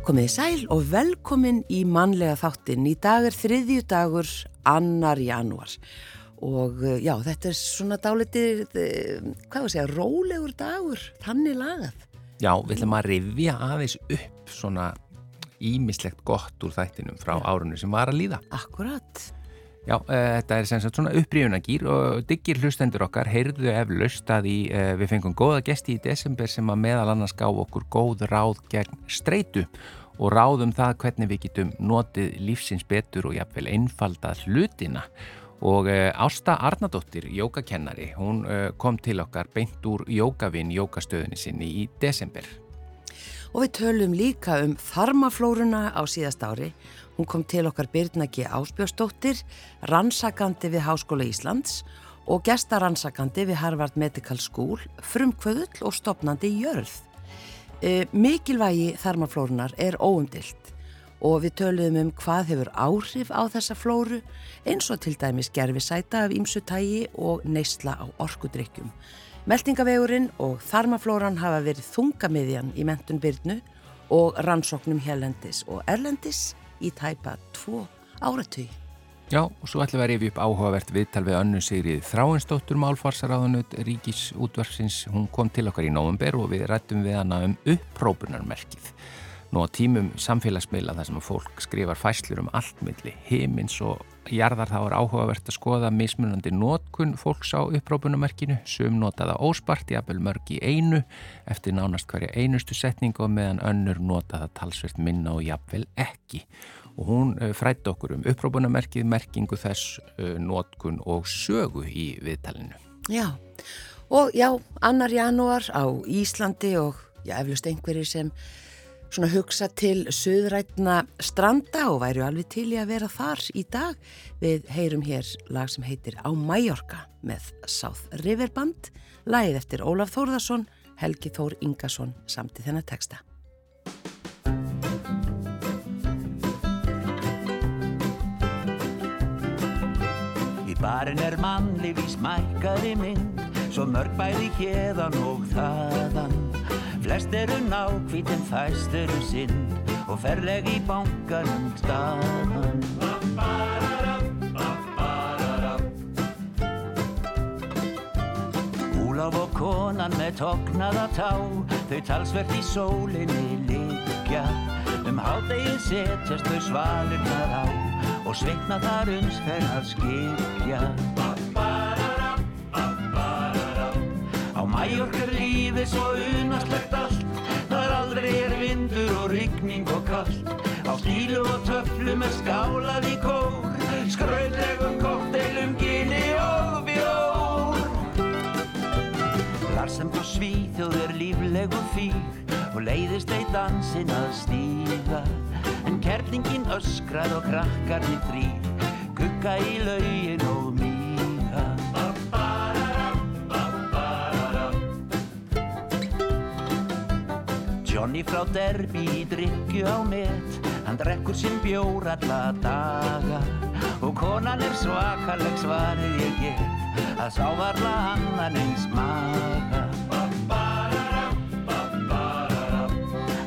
Komið í sæl og velkomin í mannlega þáttin. Í dag er þriðju dagur annar janúar og eh, já, þetta er svona dálitið, eh, hvað var að segja, rólegur dagur, tanni lagað. Já, við ætlum að rifja aðeins upp svona ímislegt gott úr þættinum frá árunni sem var að líða. Akkurat. Já, uh, þetta er sem sagt svona upprýjunagýr og diggir hlustendur okkar heyrðu eflaust að í, uh, við fengum góða gesti í desember sem að meðal annars gá okkur góð ráð gegn streitu og ráðum það hvernig við getum notið lífsins betur og jafnvel einfaldað hlutina og uh, Ásta Arnadóttir, jógakennari, hún kom til okkar beint úr jógavinn jógastöðinni sinni í desember. Og við tölum líka um þarmaflóruna á síðast ári Hún kom til okkar Birna G. Áspjóstóttir, rannsakandi við Háskóla Íslands og gestarannsakandi við Harvard Medical School, frumkvöðull og stopnandi í jörð. E, mikilvægi þarmaflórunar er óumdilt og við töluðum um hvað hefur áhrif á þessa flóru eins og til dæmis gerfisæta af ímsutægi og neysla á orkudrykkjum. Meldingavegurinn og þarmaflóran hafa verið þungamiðjan í mentun byrnu og rannsóknum hérlendis og erlendis í tæpa tvo áratug. Já, og svo ætlum við að rifja upp áhugavert viðtal við önnu Sigrið Þráinsdóttur Málfarsaráðunut Ríkis útvarsins. Hún kom til okkar í nóvumber og við rættum við hana um upprópunarmerkið. Nú á tímum samfélagsmiðla þar sem fólk skrifar fæslur um allt milli heimins og jarðar þá er áhugavert að skoða mismunandi nótkun fólks á upprópunarmerkinu. Sum notaða óspart, jafnvel mörg í einu eftir nánast hverja einustu setningu og meðan önnur notaða talsvert minna og jafnvel ekki og hún eh, frætti okkur um upprópunamerkið, merkingu þess, uh, nótkun og sögu í viðtalinu. Já, og já, annar janúar á Íslandi og já, eflust einhverjir sem svona hugsa til söðrætna stranda og væri alveg til í að vera þar í dag. Við heyrum hér lag sem heitir Á Mæjorka með South River Band, lagið eftir Ólaf Þórðarsson, Helgi Þór Ingarsson samt í þennan texta. Barinn er mannlif í smækkari mynd Svo mörg bæði hérðan og þaðan Flest eru nákvít en fæst eru sinn Og ferleg í bankanum staðan. Úláf og konan með toknaða tá Þau talsvert í sólinni liggja. Um hádegið setjast þau svalirnar á og sveitna þar uns fer að skilja Á mæjorkar lífi svo unaslegt allt. Þar aldrei er vindur og ryggning og kallt á stílu og töflu með skálað í kór. Skrautlegum kokteilum, gini og bjór. Larsam på svíþjóð er líflegu fýr og leiðist ei dansin að stíða Kerlingin öskrar og krakkarnir þrýr Gugga í laugin og Johnny frá derbi í drikju á met Hann drekkur sinn bjór alla daga. Og konan er svakaleg svarið ég get. Að sá varla annan eins maga.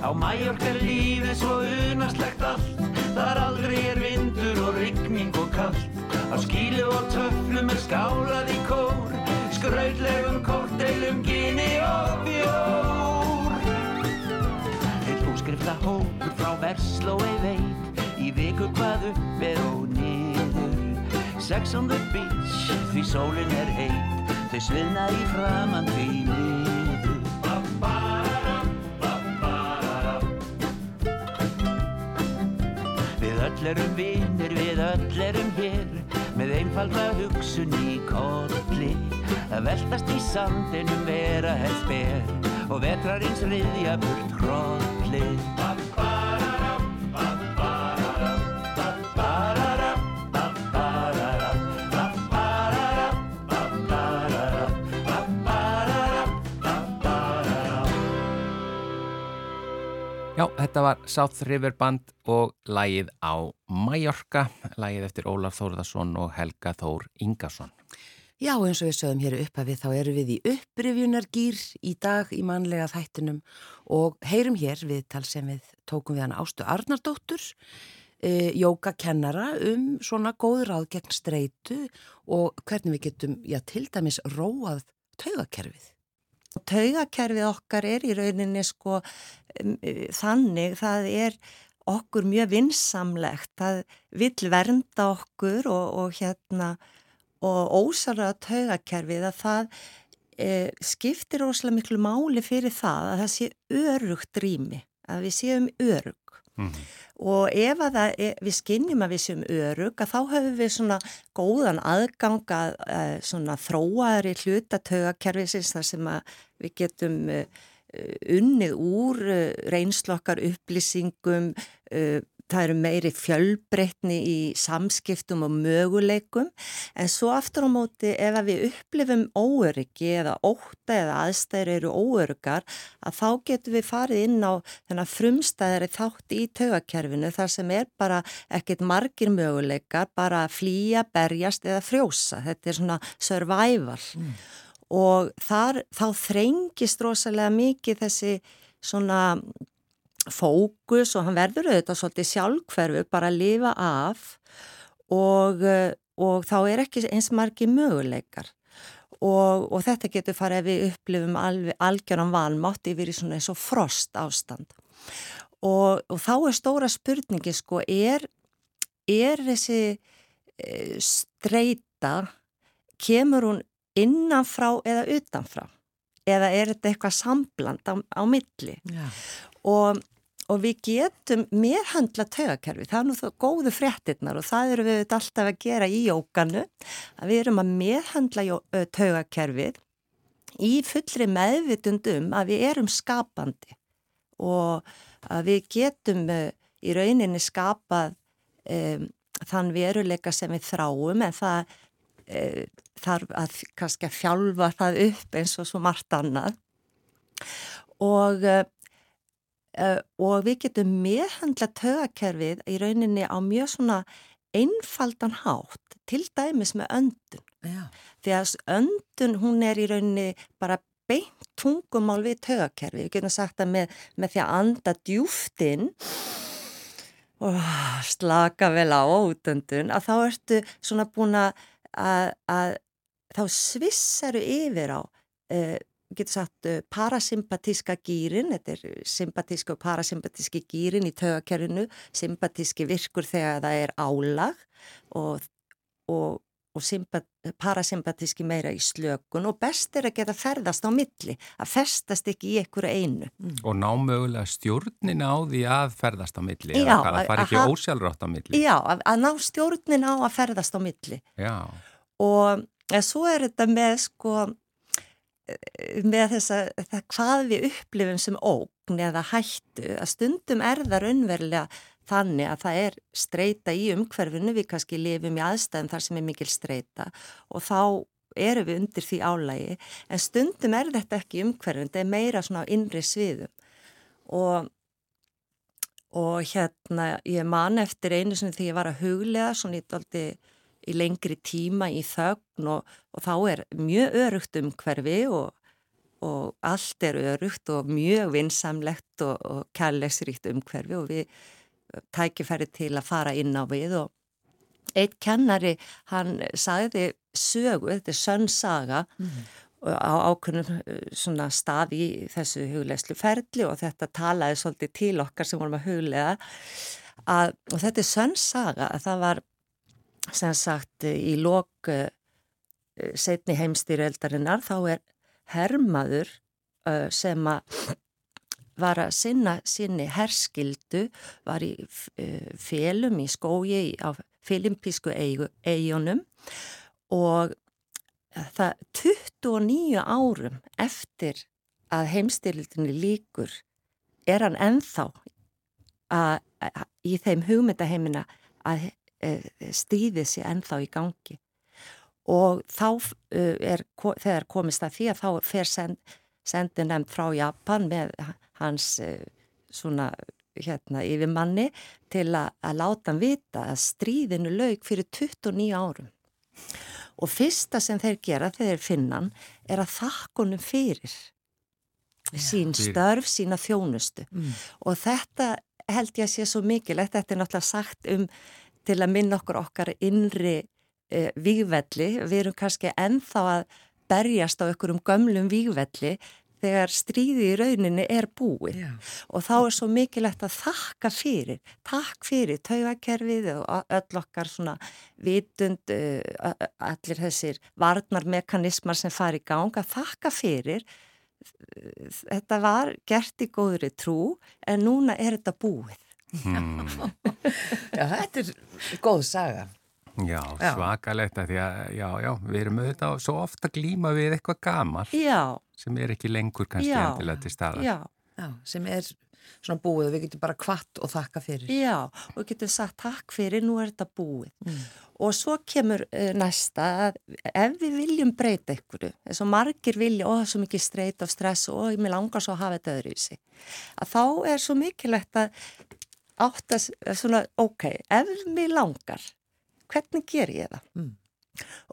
Á Mallorca er lífið svo unaslegt allt. Þar aldrei er vindur og ryggning og kallt Á skílu og töflum er skálað í kór. Skrautlegum korteilum, gini og bjór hókur frá Verslói veit Í viku hvað upp er og niður. Sex on the beach, því sólinn er heit Þau svinna í framann því niður. Öll erum vinnir, við öll erum hér með einfalda hugsun í kolli. Að veltast í sandinum vera helst ber og vetrarins riðja burt hrolli Já, þetta var South River Band og lægið á Mallorca, lægið eftir Ólaf Þórðarsson og Helga Þór Ingarsson. Já, eins og við sögum hér upphafið þá eru við í upprifjunargýr í dag í manlega þættinum og heyrum hér við tal sem við tókum við hann Ástu Arnardóttur, e, jógakennara um svona góð ráð gegn streitu og hvernig við getum, já, til dæmis róað taugakerfið. Taugakerfið okkar er í rauninni sko þannig, það er okkur mjög vinsamlegt, það vil vernda okkur og, og hérna og ósarlega taugakerfið að það e, skiptir ósala miklu máli fyrir það að það sé örugt rými, að við séum örug mm -hmm. og ef er, við skinnjum að við séum örug að þá höfum við svona góðan aðgang að e, svona þróaðri hluta taugakerfisins þar sem að við getum e, unnið úr reynslokkar upplýsingum það eru meiri fjölbreytni í samskiptum og möguleikum en svo aftur á móti ef við upplifum óöryggi eða óta eða aðstæðir eru óöryggar að þá getum við farið inn á þennan frumstæðari þátt í taugakerfinu þar sem er bara ekkit margir möguleikar, bara flýja, berjast eða frjósa. Þetta er svona survival mm. og þar, þá þrengist rosalega mikið þessi svona fókus og hann verður auðvitað svolítið sjálfhverfu bara að lifa af og, eh, og þá er ekki eins margi möguleikar. Og, og þetta getur farið ef við upplifum algjörðan vanmátt yfir í svona eins og frost ástand og, og þá er stóra spurningi sko er, er þessi e, streyta kemur hún innanfrá eða utanfrá? Eða er þetta eitthvað sambland á, á milli? Já. og og við getum meðhandla taugakerfi, það er nú þá góðu fréttinnar og það eru við alltaf að gera í jókanu, að við erum að meðhandla taugakerfið í fullri meðvitundum að við erum skapandi og að við getum í rauninni skapað um, þann veruleika sem við þráum en það um, þarf að kannski að fjálfa það upp eins og svo margt annað. Og uh, og við getum meðhandla tögakerfið í rauninni á mjög svona einfaldan hátt til dæmis með öndun. Já. því að öndun hún er í rauninni bara beint tungumál við tögakerfið, við getum sagt að með, með því að anda djúftinn og slaka vel á ótöndun að þá ertu svona búin að, að þá svissaru yfir á uh, getur sagt uh, parasympatíska gýrin, þetta er sympatíska og parasympatíski gýrin í tögakerfinu, sympatíski virkur þegar það er álag og, og, og parasympatíski meira í slökun og best er að geta ferðast á milli, að festast ekki í einhverju einu. Mm. Og ná mögulega stjórnin á því að ferðast á milli, já, eða það far ekki ósjálfrátt á milli. Já, að, að ná stjórnin á að ferðast á milli. Já. Og svo er þetta með sko með þess að hvað við upplifum sem ógn eða hættu að stundum er það raunverulega þannig að það er streyta í umhverfinu, við kannski lifum í aðstæðum þar sem er mikil streyta og þá eru við undir því álægi en stundum er þetta ekki umhverfin, þetta er meira svona innri sviðum. Og, og hérna ég man eftir einu sem því ég var að huglega svona í doldi í lengri tíma í þögn og, og þá er mjög örugt um hverfi og, og allt er örugt og mjög vinsamlegt og, og kærlegsríkt um hverfi og við tækifæri til að fara inn á við og eitt kennari hann sagði sögu, þetta er sönnsaga mm. á ákveðnum svona stað í þessu huglegslu ferli og þetta talaði svolítið til okkar sem vorum að huglega að, og þetta er sönnsaga að það var sem sagt í lok uh, setni heimstýreldarinnar þá er hermaður uh, sem að var að sinna sinni herskildu, var í uh, félum í skógi á filimpísku eigunum og það 29 árum eftir að heimstýrildinni líkur er hann enþá að, að, í þeim hugmyndaheimina að Eh, stýðið sé ennþá í gangi. Og þá eh, er þegar komist að því að þá fer send, sendi nefnd frá Japan með hans eh, svona hérna yfir manni til að, að láta hann vita að stríðinu laug fyrir 29 árum. Og fyrsta sem þeir gera þegar þeir finna hann er að þakkunum fyrir sín störf, sína þjónustu. Mm. og þetta held ég að sé svo mikilvægt, þetta er náttúrulega sagt um til að minna okkur okkar innri eh, výgvelli, við erum kannski ennþá að berjast á einhverjum gömlum výgvelli þegar stríði í rauninni er búið Já. og þá er svo mikilvægt að þakka fyrir, takk fyrir taugakerfið og öll okkar svona vitund, allir þessir varnarmekanismar sem fari í gang, að þakka fyrir þetta var gert í góðri trú en núna er þetta búið. Hmm. Já, þetta er góð saga. Já, já. svakalegt að því að já, já, við erum auðvitað svo ofta glíma við eitthvað gamal já. sem er ekki lengur kannski endilega til staðar. Já, sem er svona búið og við getum bara kvart og þakka fyrir. Já, og við getum sagt takk fyrir, nú er þetta búið. Mm. Og svo kemur uh, næsta að ef við viljum breyta ykkur, eins og margir vilja, og það er svo mikið streyt og stress og ég vil langar svo að hafa þetta öðru í sig, að þá er svo mikilvægt að átt að svona, ok, ef við langar hvernig ger ég það? Mm.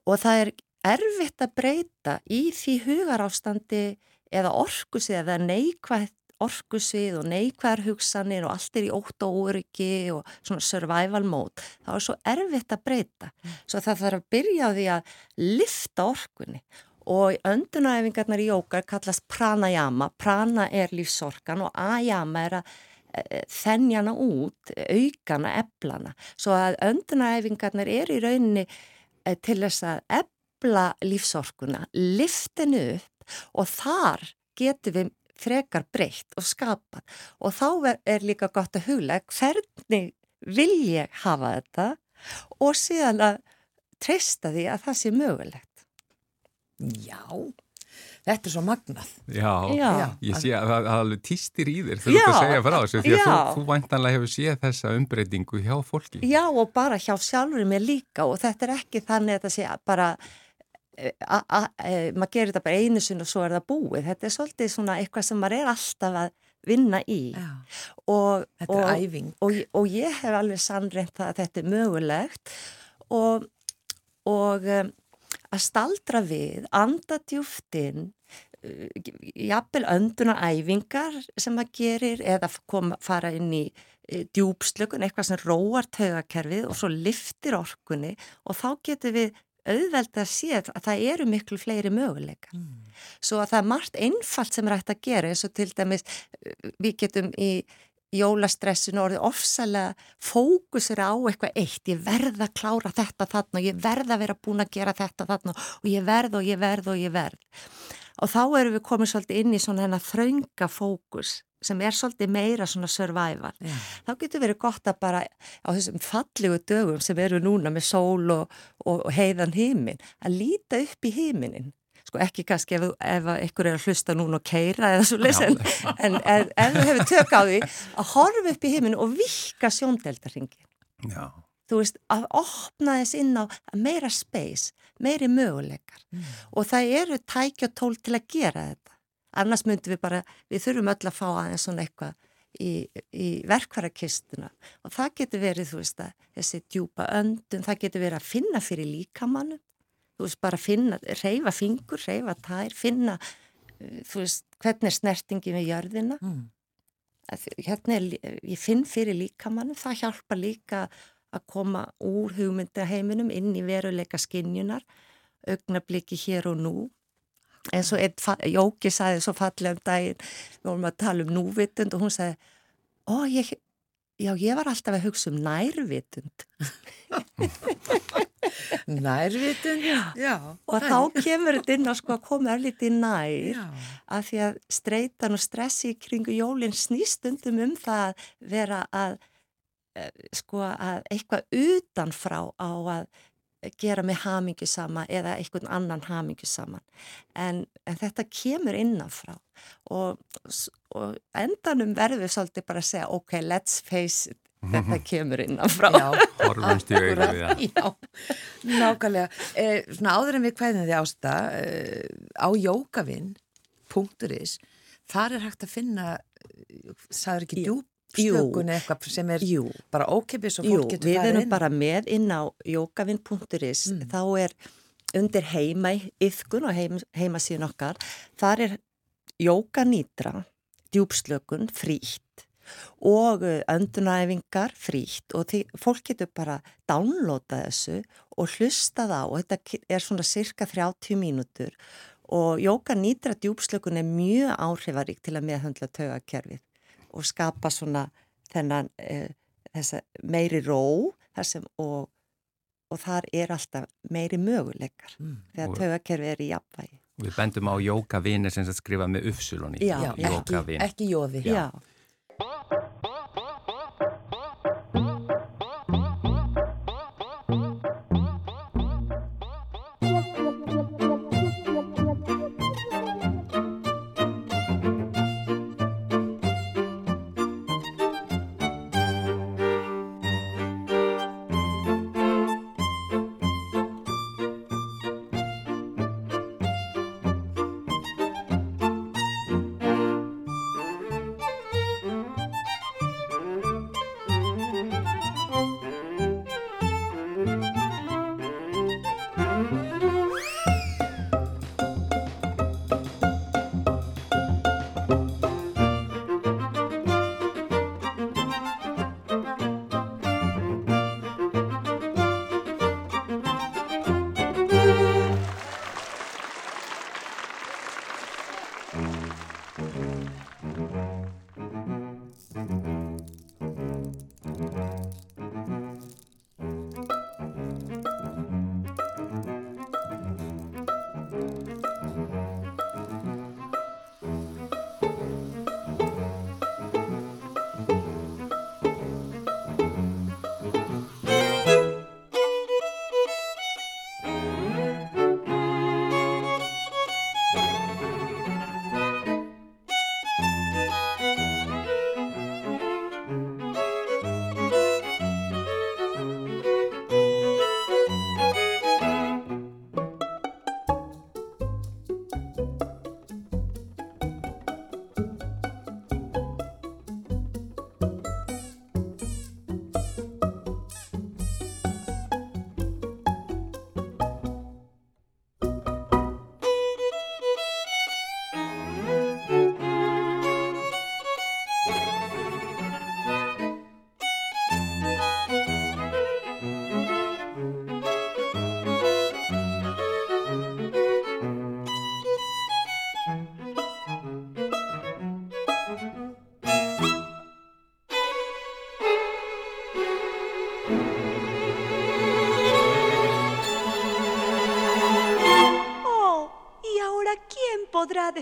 Og það er erfitt að breyta í því hugarástandi eða orkusið eða neikvægt orkusið og neikvæðar hugsanir og allt er í ótt og óryggi og svona survival mode, þá er svo erfitt að breyta. Mm. Svo það þarf að byrja á því að lifta orkunni og öndunaæfingarnar í jókar kallast pranayama, prana er lífsorkan og ayama er að þennjana út, aukana, eblana. Svo að öndunaræfingarnir er í rauninni eh, til þess að ebla lífsorkuna, liftinu upp og þar getur við frekar breytt og skapað. Og þá er líka gott að huglega hvernig vil ég hafa þetta og síðan að treysta því að það sé mögulegt. Já, Þetta er svo magnað. Já, Já. ég sé að það alveg týstir í þér þú ert að segja frá þessu því að þú, þú væntanlega hefur séð þessa umbreytingu hjá fólki. Já og bara hjá sjálfur mér líka og þetta er ekki þannig að það sé bara e, maður gerir þetta bara einu sinn og svo er það búið. Þetta er svolítið svona eitthvað sem maður er alltaf að vinna í. Og, þetta er og, æfing. Og, og ég hef alveg sannreint að þetta er mögulegt og og um, að staldra við, anda djúftinn, uh, jafnvel önduna æfingar sem það gerir eða koma, fara inn í uh, djúpslökun, eitthvað sem róar taugakerfið og svo liftir orkunni og þá getur við auðveld að sé að það eru miklu fleiri möguleika. Mm. Svo að það er margt einfalt sem er hægt að gera eins og til dæmis uh, við getum í jólastressinu orðið ofsalega fókusir á eitthvað eitt, ég verð að klára þetta þarna og ég verð að vera búin að gera þetta þarna og ég verð og ég verð og ég verð. Og þá erum við komið svolítið inn í svona hennar þraunga fókus sem er svolítið meira svona survival. Yeah. þá getur verið gott að bara á þessum fallegu dögum sem eru núna með sól og, og, og heiðan hímin að líta upp í híminin sko ekki kannski ef, ef einhver er að hlusta núna og keira eða svo lesa en, en ef, ef þú hefur tök á því að horfa upp í heiminu og vika sjóndeldarringin þú veist, að opna þess inn á meira space, meiri möguleikar. Mm. og það eru tækja tól til að gera þetta. Annars myndum við bara, við þurfum öll að fá aðeins svona eitthvað í, í verkvarakistuna og það getur verið, þú veist að þessi djúpa öndun, það getur verið að finna fyrir líkamannum þú veist bara finna, reyfa fingur, reyfa tær, finna uh, þú veist hvernig er snertingi með jörðina mm. hérna er, ég finn fyrir líkamannu, það hjálpa líka að koma úr hugmyndaheiminum inn í veruleika skinnjunar augnabliki hér og nú en svo Jóki sagði svo fallega um daginn, við vorum að tala um núvitund og hún sagði, ó ég já ég var alltaf að hugsa um nærvitund Nærvitund, já. Og þá kemur þetta inn á sko að koma erlítið nær já. af því að streitan og stressi kringu jólinn snýstundum um það að vera að eh, sko að eitthvað utanfrá á að gera með hamingu sama eða einhvern annan hamingu saman en, en þetta kemur innanfrá og, og endanum verður við svolítið bara að segja ok, let's face it þetta kemur innanfrá. Horfumst í auðvitað við það. Nákvæmlega. Eh, Svona áður en við hvaðin því ásta eh, á jókavinn.is þar er hægt að finna það er ekki djúpslökun eitthvað sem er jú. bara ókipis og fólk jú, getur farið inn. Við erum bara með inn á jókavinn.is mm. þá er undir heima yfkun og heim, heima síðan okkar, þar er jóka nýtra, djúpslökun, frítt og uh, öndunæfingar frítt. Og því, fólk getur bara downloada þessu og hlusta það og þetta er svona cirka 30 mínútur. Og jóka nýtra djúpslökun er mjög áhrifarík til að meðhandla taugakerfið og skapa svona þennan uh, meiri ró sem, og og þar er alltaf meiri möguleikar mm. þegar taugakerfi er í jafnvægi. Við bendum á jókavinir sem skrifa með uppsulunni. Já, ekki, ekki jóði. Já. defenderme.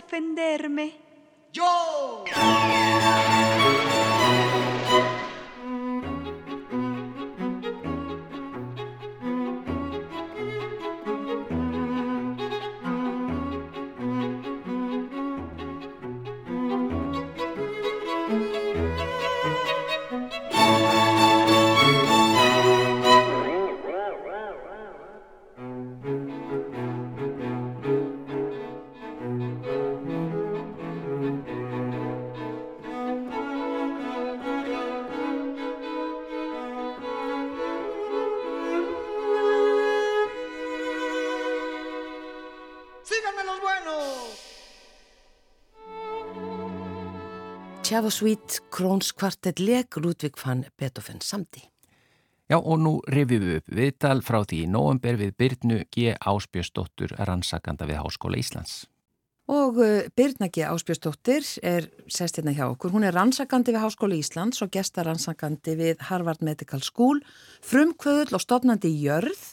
ofender Tjaf og svít Krónskvartet leg Ludvig van Beethoven samti. Já og nú rifjum við upp viðtal frá því í nóumber við Byrnu G. Áspjörsdóttur rannsakanda við Háskóla Íslands. Og uh, Byrna G. Áspjörsdóttir er sest hérna hjá okkur. Hún er rannsakandi við Háskóla Íslands og gestarannsakandi við Harvard Medical School, frumkvöðul og stofnandi í jörð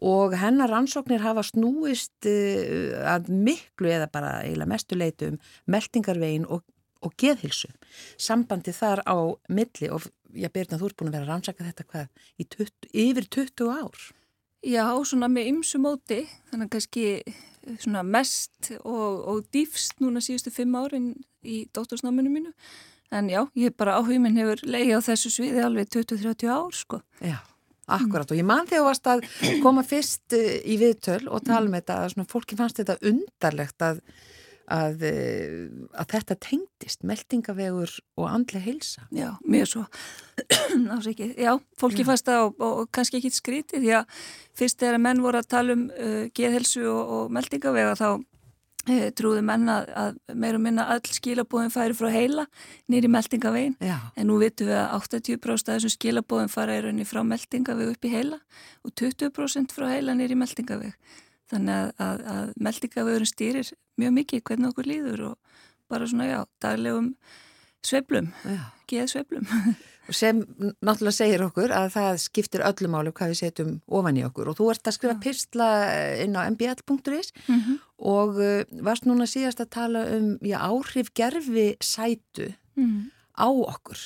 og hennar rannsóknir hafa snúist uh, að miklu eða bara eiginlega mestuleitu um meldingarvegin og og geðhilsu. Sambandi þar á milli og ég byrna þú ert búin að vera að rannsaka þetta hvað í 20, yfir 20 ár. Já, svona með ymsu móti, þannig kannski eh, svona mest og, og dýfst núna síðustu fimm árin í dóttorsnáminu mínu. En já, ég hef bara áhugminn hefur leiði á þessu sviði alveg 20-30 ár, sko. Já, akkurat. Mm. Og ég man þegar varst að koma fyrst eh, í viðtöl og tala mm. þetta að svona fólki fannst þetta undarlegt að að, eh, að þetta tengdist, meldingavegur og andlega heilsa. Já, mjög svo. Já, fólki Já. fasta og, og, og kannski ekki skrítið því að fyrst þegar menn voru að tala um uh, geðhelsu og, og meldingavega þá uh, trúðu menn að, að meira minna all skilabóðin færi frá heila nýri meldingavegin Já. en nú vitum við að 80% af þessum skilabóðin fara í rauninni frá meldingaveg upp í heila og 20% frá heila nýri meldingaveg þannig að, að, að meldingavegurinn stýrir mjög mikið hvernig okkur líður og bara svona já, daglegum sveplum, geð sveplum sem náttúrulega segir okkur að það skiptir öllum álu hvað við setjum ofan í okkur. Og þú ert að skrifa pistla inn á mbl.is mm -hmm. og uh, varst núna síðast að tala um já, áhrif gerfi sætu mm -hmm. á okkur.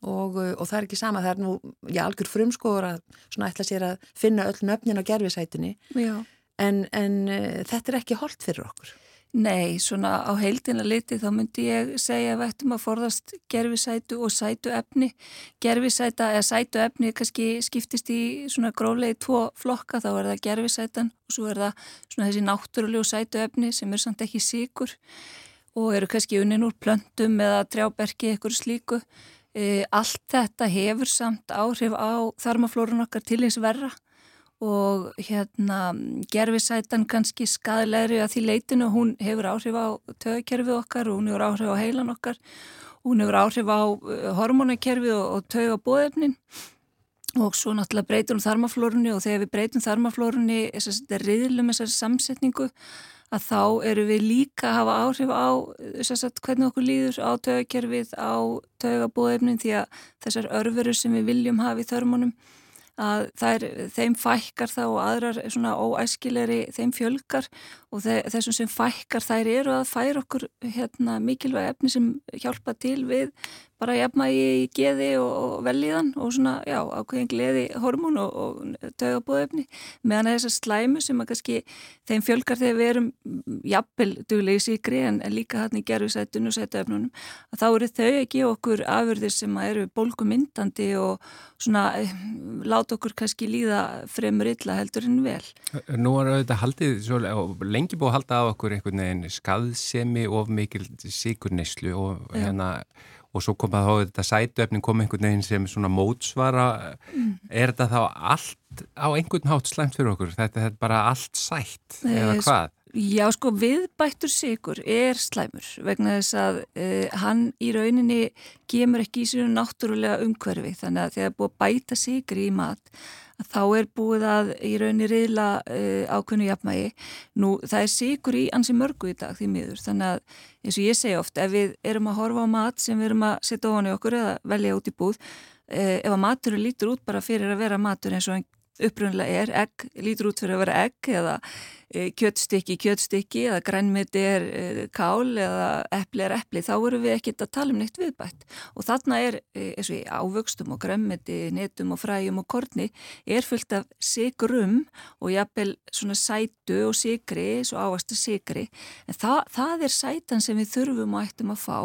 Og, uh, og það er ekki sama, það er nú já, algjör frumskóður að svona ætla sér að finna öll nöfnin á gerfi sætunni en, en uh, þetta er ekki holdt fyrir okkur Nei, svona á heildina liti þá myndi ég segja að við ættum að forðast gerfisætu og sætu efni. Gerfisæta eða sætu efni kannski skiptist í svona gróflegi tvo flokka, þá er það gerfisætan og svo er það svona þessi náttúrulegu sætu efni sem er samt ekki síkur og eru kannski unnin úr plöntum eða trjáberki eitthvað slíku. E, allt þetta hefur samt áhrif á þarmaflórun okkar til eins verra og hérna gerfisætan kannski skadilegri að því leitinu hún hefur áhrif á tögakerfið okkar og hún hefur áhrif á heilan okkar. Hún hefur áhrif á uh, hormonakerfið og, og tögabóðefnin og svo náttúrulega breytur hún þarmaflórunni og þegar við breytum þarmaflórunni þessar riðlum, þessar samsetningu að þá eru við líka að hafa áhrif á sagt, hvernig okkur líður á tögakerfið, á tögabóðefnin því að þessar örveru sem við viljum hafa í þörmunum að er, þeim fækkar þá og aðrar svona óæskilegri þeim fjölgar og þessum sem fækkar þær eru að færa okkur hérna, mikilvæg efni sem hjálpa til við bara jafna í geði og velíðan og svona, já, ákveðin gleði hormón og, og tögabóðefni meðan þessar slæmu sem að kannski þeim fjölgar þegar við erum jafnvel duglegi síkri en líka hann í gerfisætun og sætuefnunum að þá eru þau ekki okkur afurðir sem að eru bólkumyndandi og svona eh, láta okkur kannski líða fremur illa heldur en vel. Nú er auðvitað haldið, svo, lengi búið að halda á okkur einhvern veginn skaðsemi of mikil síkurnislu og hérna og svo kom að þá þetta sætuefnin kom einhvern veginn sem svona mótsvara mm. er þetta þá allt á einhvern hátt slæmt fyrir okkur þetta er bara allt sætt eða hvað? Já sko viðbættur sigur er slæmur vegna þess að uh, hann í rauninni gemur ekki í síðan náttúrulega umhverfi þannig að þegar búið að bæta sigur í mat þá er búið að í rauninni riðla uh, ákveðnu jafnmægi. Nú það er sigur í ansi mörgu í dag því miður þannig að eins og ég segja oft ef við erum að horfa á mat sem við erum að setja ofan í okkur eða velja út í búð uh, ef að maturinn lítur út bara fyrir að vera matur eins og upprunlega er, egg lítur út fyrir að vera egg eða Eh, kjöttstykki, kjöttstykki eða grænmiti er eh, kál eða eppli er eppli, þá eru við ekkert að tala um neitt viðbætt. Og þarna er eh, eins og í ávöxtum og grænmiti, netum og fræjum og korni er fullt af sigrum og jafnvel svona sætu og sigri, svo ávastu sigri en það, það er sætan sem við þurfum og ættum að fá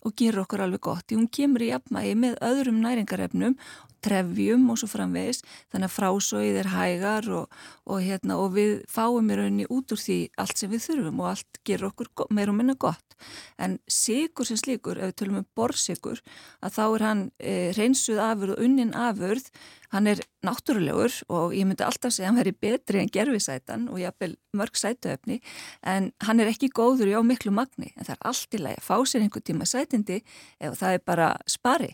og gerur okkur alveg gott. Því hún kemur í jafnmægi með öðrum næringarefnum trefjum og svo framvegis þannig að frásóið er hægar og, og, hérna, og við fáum í rauninni út úr því allt sem við þurfum og allt gerur okkur meir og minna gott en sigur sem slíkur, ef við tölum um borsigur að þá er hann e, reynsuð afurð og unnin afurð. Hann er náttúrulegur og ég myndi alltaf segja að hann veri betri en gerfisætan og jápil mörg sætuöfni en hann er ekki góður í á miklu magni en það er allt í lagi að fá sér einhver tíma sætindi ef það er bara spari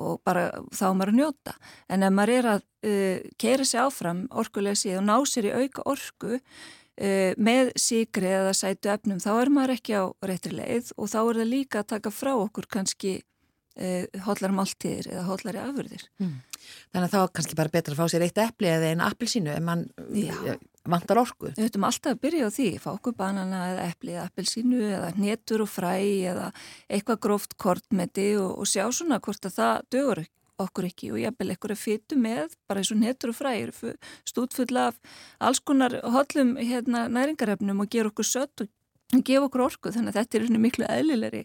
og bara þá maður að njóta. En ef maður er að uh, keira sér áfram orkulega síð og ná sér í auka orku með síkri eða sætu efnum þá er maður ekki á réttri leið og þá er það líka að taka frá okkur kannski uh, hóllar máltíðir eða hóllari afurðir mm. Þannig að þá er kannski bara betra að fá sér eitt eppli eða eina appilsínu ef mann Já vantar orku. Við höfum alltaf að byrja á því, fá okkur banana eða eppli eða appelsínu eða hnetur og fræ eða eitthvað gróft kortmeti og, og sjá svona hvort að það dögur okkur ekki og ég bel ekkur að fytu með bara eins og hnetur og fræ stútfull af alls konar hollum hérna, næringarefnum og ger okkur sött og gefa okkur orku þannig að þetta er miklu eðlilegri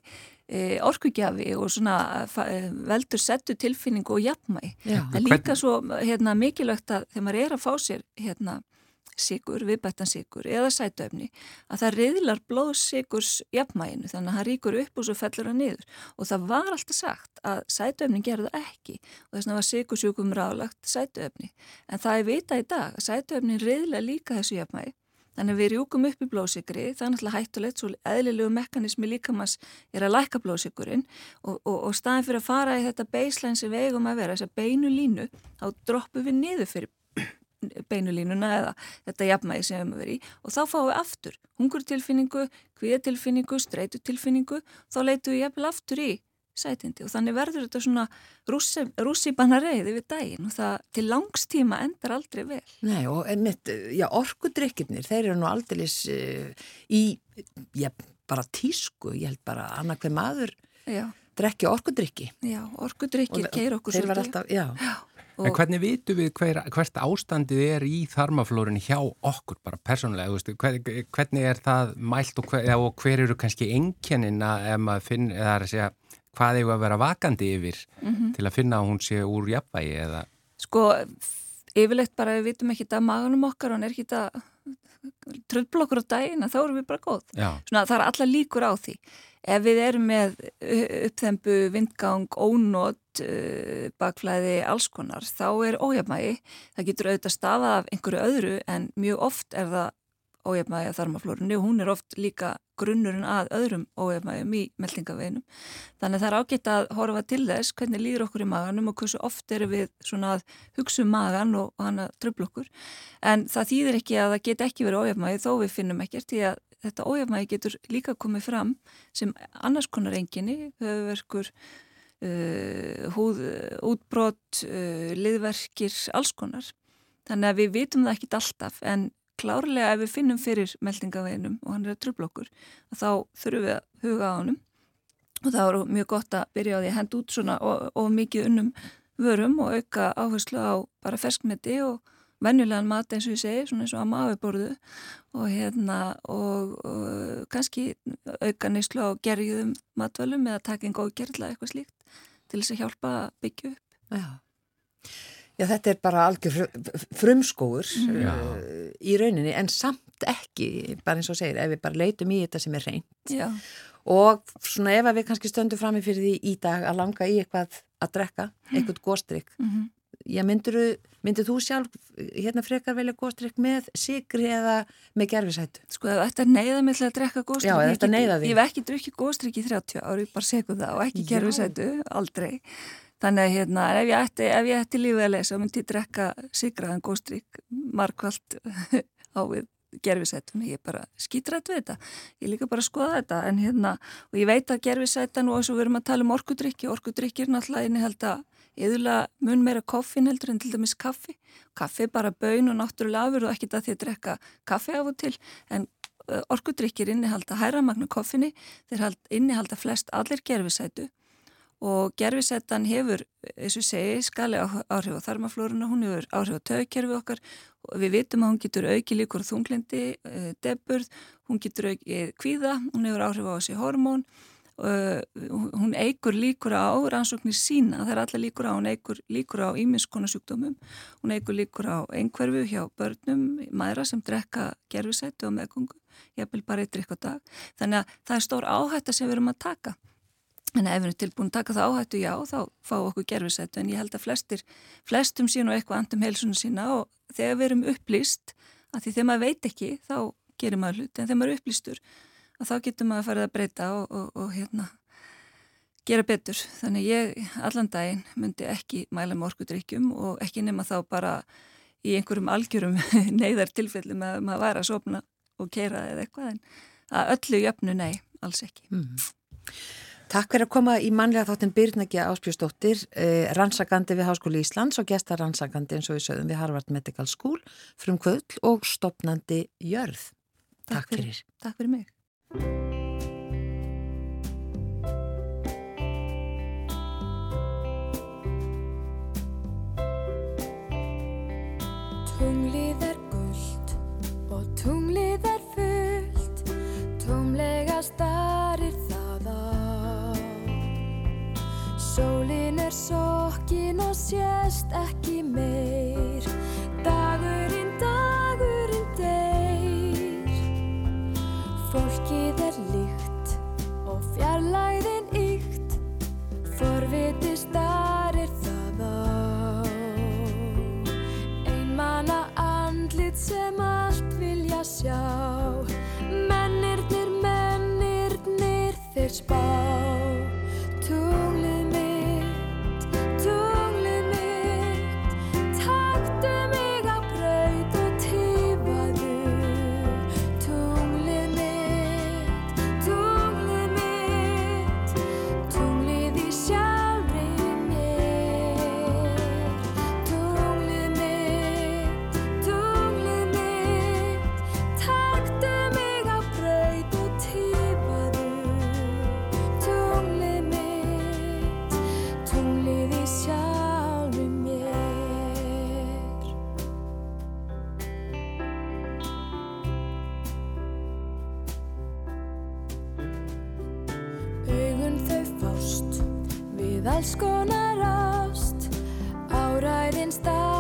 e, orkugjafi og svona e, veldur settu tilfinningu og jafnmæ. En líka svo hérna, mikilvægt að þegar maður er að fá sér hérna síkur, viðbættan síkur eða sætuöfni að það riðlar blóðsíkurs jafnmæginu þannig að hann ríkur upp og svo fellur hann niður. Og það var alltaf sagt að sætuöfni gerðu ekki og þess vegna var síkursjúkum ráðlagt sætuöfni en það er vita í dag að sætuöfni riðla líka þessu jafnmægi Þannig að við rjúkum upp í blóðsikri, það er náttúrulega hættulegt, svo eðlilegu mekanismi líkamans er að læka blóðsikurinn og, og, og staðin fyrir að fara í þetta baseline sem við eigum að vera, þess að beinu línu, þá droppum við niður fyrir beinulínuna eða þetta jafnmægi sem við höfum verið í og þá fáum við aftur hungurtilfinningu, kvíðatilfinningu, streytutilfinningu, þá leitum við jafnvel aftur í sætindi og þannig verður þetta svona rússipanna reyði við daginn og það til langstíma endar aldrei vel. Nei og einmitt, já orkudrykkirnir, þeir eru nú aldrei uh, í, já bara tísku, ég held bara annarkveð maður já. drekki orkudrykki. Já, orkudrykkir keir okkur svolítið. Alltaf, já. já. En hvernig vitum við hver, hvert ástandið er í þarmaflórun hjá okkur bara persónulega, hver, hvernig er það mælt og hver, og hver eru kannski enginina ef maður finn, eða að segja hvað hefur að vera vakandi yfir mm -hmm. til að finna að hún sé úr jafnvægi eða? Sko, yfirleitt bara við vitum ekki þetta maganum okkar og hann er ekki þetta tröfbl okkur á daginn þá erum við bara góð. Svona, það er alla líkur á því. Ef við erum með uppþembu, vindgang, ónót, bakflæði, alls konar, þá er ójafnvægi. Það getur auðvitað stafað af einhverju öðru en mjög oft er það ójafnvægi að þarmaflórunni og hún er oft líka grunnurinn að öðrum ójafnvægjum í meldingaveginum. Þannig það er ágætt að horfa til þess hvernig líður okkur í maganum og hversu oft eru við svona að hugsa um magan og, og hann að tröfla okkur. En það þýðir ekki að það get ekki verið ójafnvægi þó við finnum ekkert því að þetta ójafnvægi getur líka komið fram sem annars konar enginni, höfuverkur, uh, húð, útbrott, uh, liðverkir, alls konar. Þannig að við vitum það ekkit alltaf en klárlega ef við finnum fyrir meldingaveginum og hann er að tröfla okkur þá þurfum við að huga á hann og það voru mjög gott að byrja á því að henda út svona og, og mikið unnum vörum og auka áherslu á bara ferskmeti og venjulegan mat eins og ég segi, svona eins og að maðurborðu og hérna og, og kannski auka neyslu á gerjuðum matvölum eða taka einn góð gerðla eitthvað slíkt til þess að hjálpa að byggja upp. Já. Já, þetta er bara algjör frumskóur mm. uh, í rauninni en samt ekki, bara eins og segir, ef við bara leitum í þetta sem er reynd Já. og svona ef við kannski stöndum fram í fyrir því í dag að langa í eitthvað að drekka, mm. eitthvað góstrygg mm -hmm. Já, myndir, myndir þú sjálf hérna frekar velja góstrygg með sigri eða með gerfisætu? Sko, þetta er neyða með að drekka góstrygg Já, þetta er neyða því Ég hef ekki drukkið góstrygg í 30 ári, bara segja það og ekki gerfisætu, aldrei Þannig að hérna, ef ég ætti, ef ég ætti lífið að lesa, myndi ég drekka sigraðan góðstrík markvallt á við gerfisætun. Ég er bara skítrætt við þetta. Ég líka bara að skoða þetta. En hérna, og ég veit að gerfisætan og þess að við erum að tala um orkudrykki. Orkudrykki er náttúrulega inni held að yðurlega mun meira koffin heldur en til dæmis kaffi. Kaffi er bara bön og náttúrulega afur og ekkit að því að drekka kaffi af og til. En orkudrykkir innihalda hæramagnu koffinni, þeir innihalda flest allir gerfisætu og gerfisettan hefur, eins og segi, skali áhrif á þarmaflórunna, hún hefur áhrif á tögkerfi okkar við vitum að hún getur auki líkur þunglindi, uh, deburð, hún getur auki kvíða, hún hefur áhrif á þessi hormón, uh, hún eigur líkur á rannsóknir sína, það er alla líkur á, hún eigur líkur á íminnskonarsjúkdómum, hún eigur líkur á einhverfu hjá börnum, mæra sem drekka gerfisettu og meðgungu, ég vil bara eitthvað dag, þannig að það er stór áhætta sem við erum að taka. En ef við erum tilbúin að taka það áhættu, já, þá fá okkur gerfisættu en ég held að flestir, flestum sín og eitthvað andum heilsunum sína og þegar við erum upplýst, að því þegar maður veit ekki, þá gerir maður hlut, en þegar maður er upplýstur, þá getur maður að fara að breyta og, og, og hérna, gera betur. Þannig ég allan daginn myndi ekki mæla með orkudrykkjum og ekki nema þá bara í einhverjum algjörum neyðar tilfellum að maður væri að sopna og keira eða eitthvað, en að öllu jöfnu nei, alls ekki. Mm. Takk fyrir að koma í manlega þáttinn Byrnækja Áspjósdóttir, eh, rannsakandi við Háskóli Íslands og gestar rannsakandi eins og við sögum við Harvard Medical School, frum kvöld og stopnandi Jörð. Takk, Takk fyrir. Takk fyrir mig. Tunglið er gullt og tunglið er fullt, tómlega starir það. Sólin er sokkin og sést ekki meir Forviti starir það á. Einmanna andlit sem allt vilja sjá. Mennirnir, mennirnir, þeir spá. Við alls konar ást, áræðin stara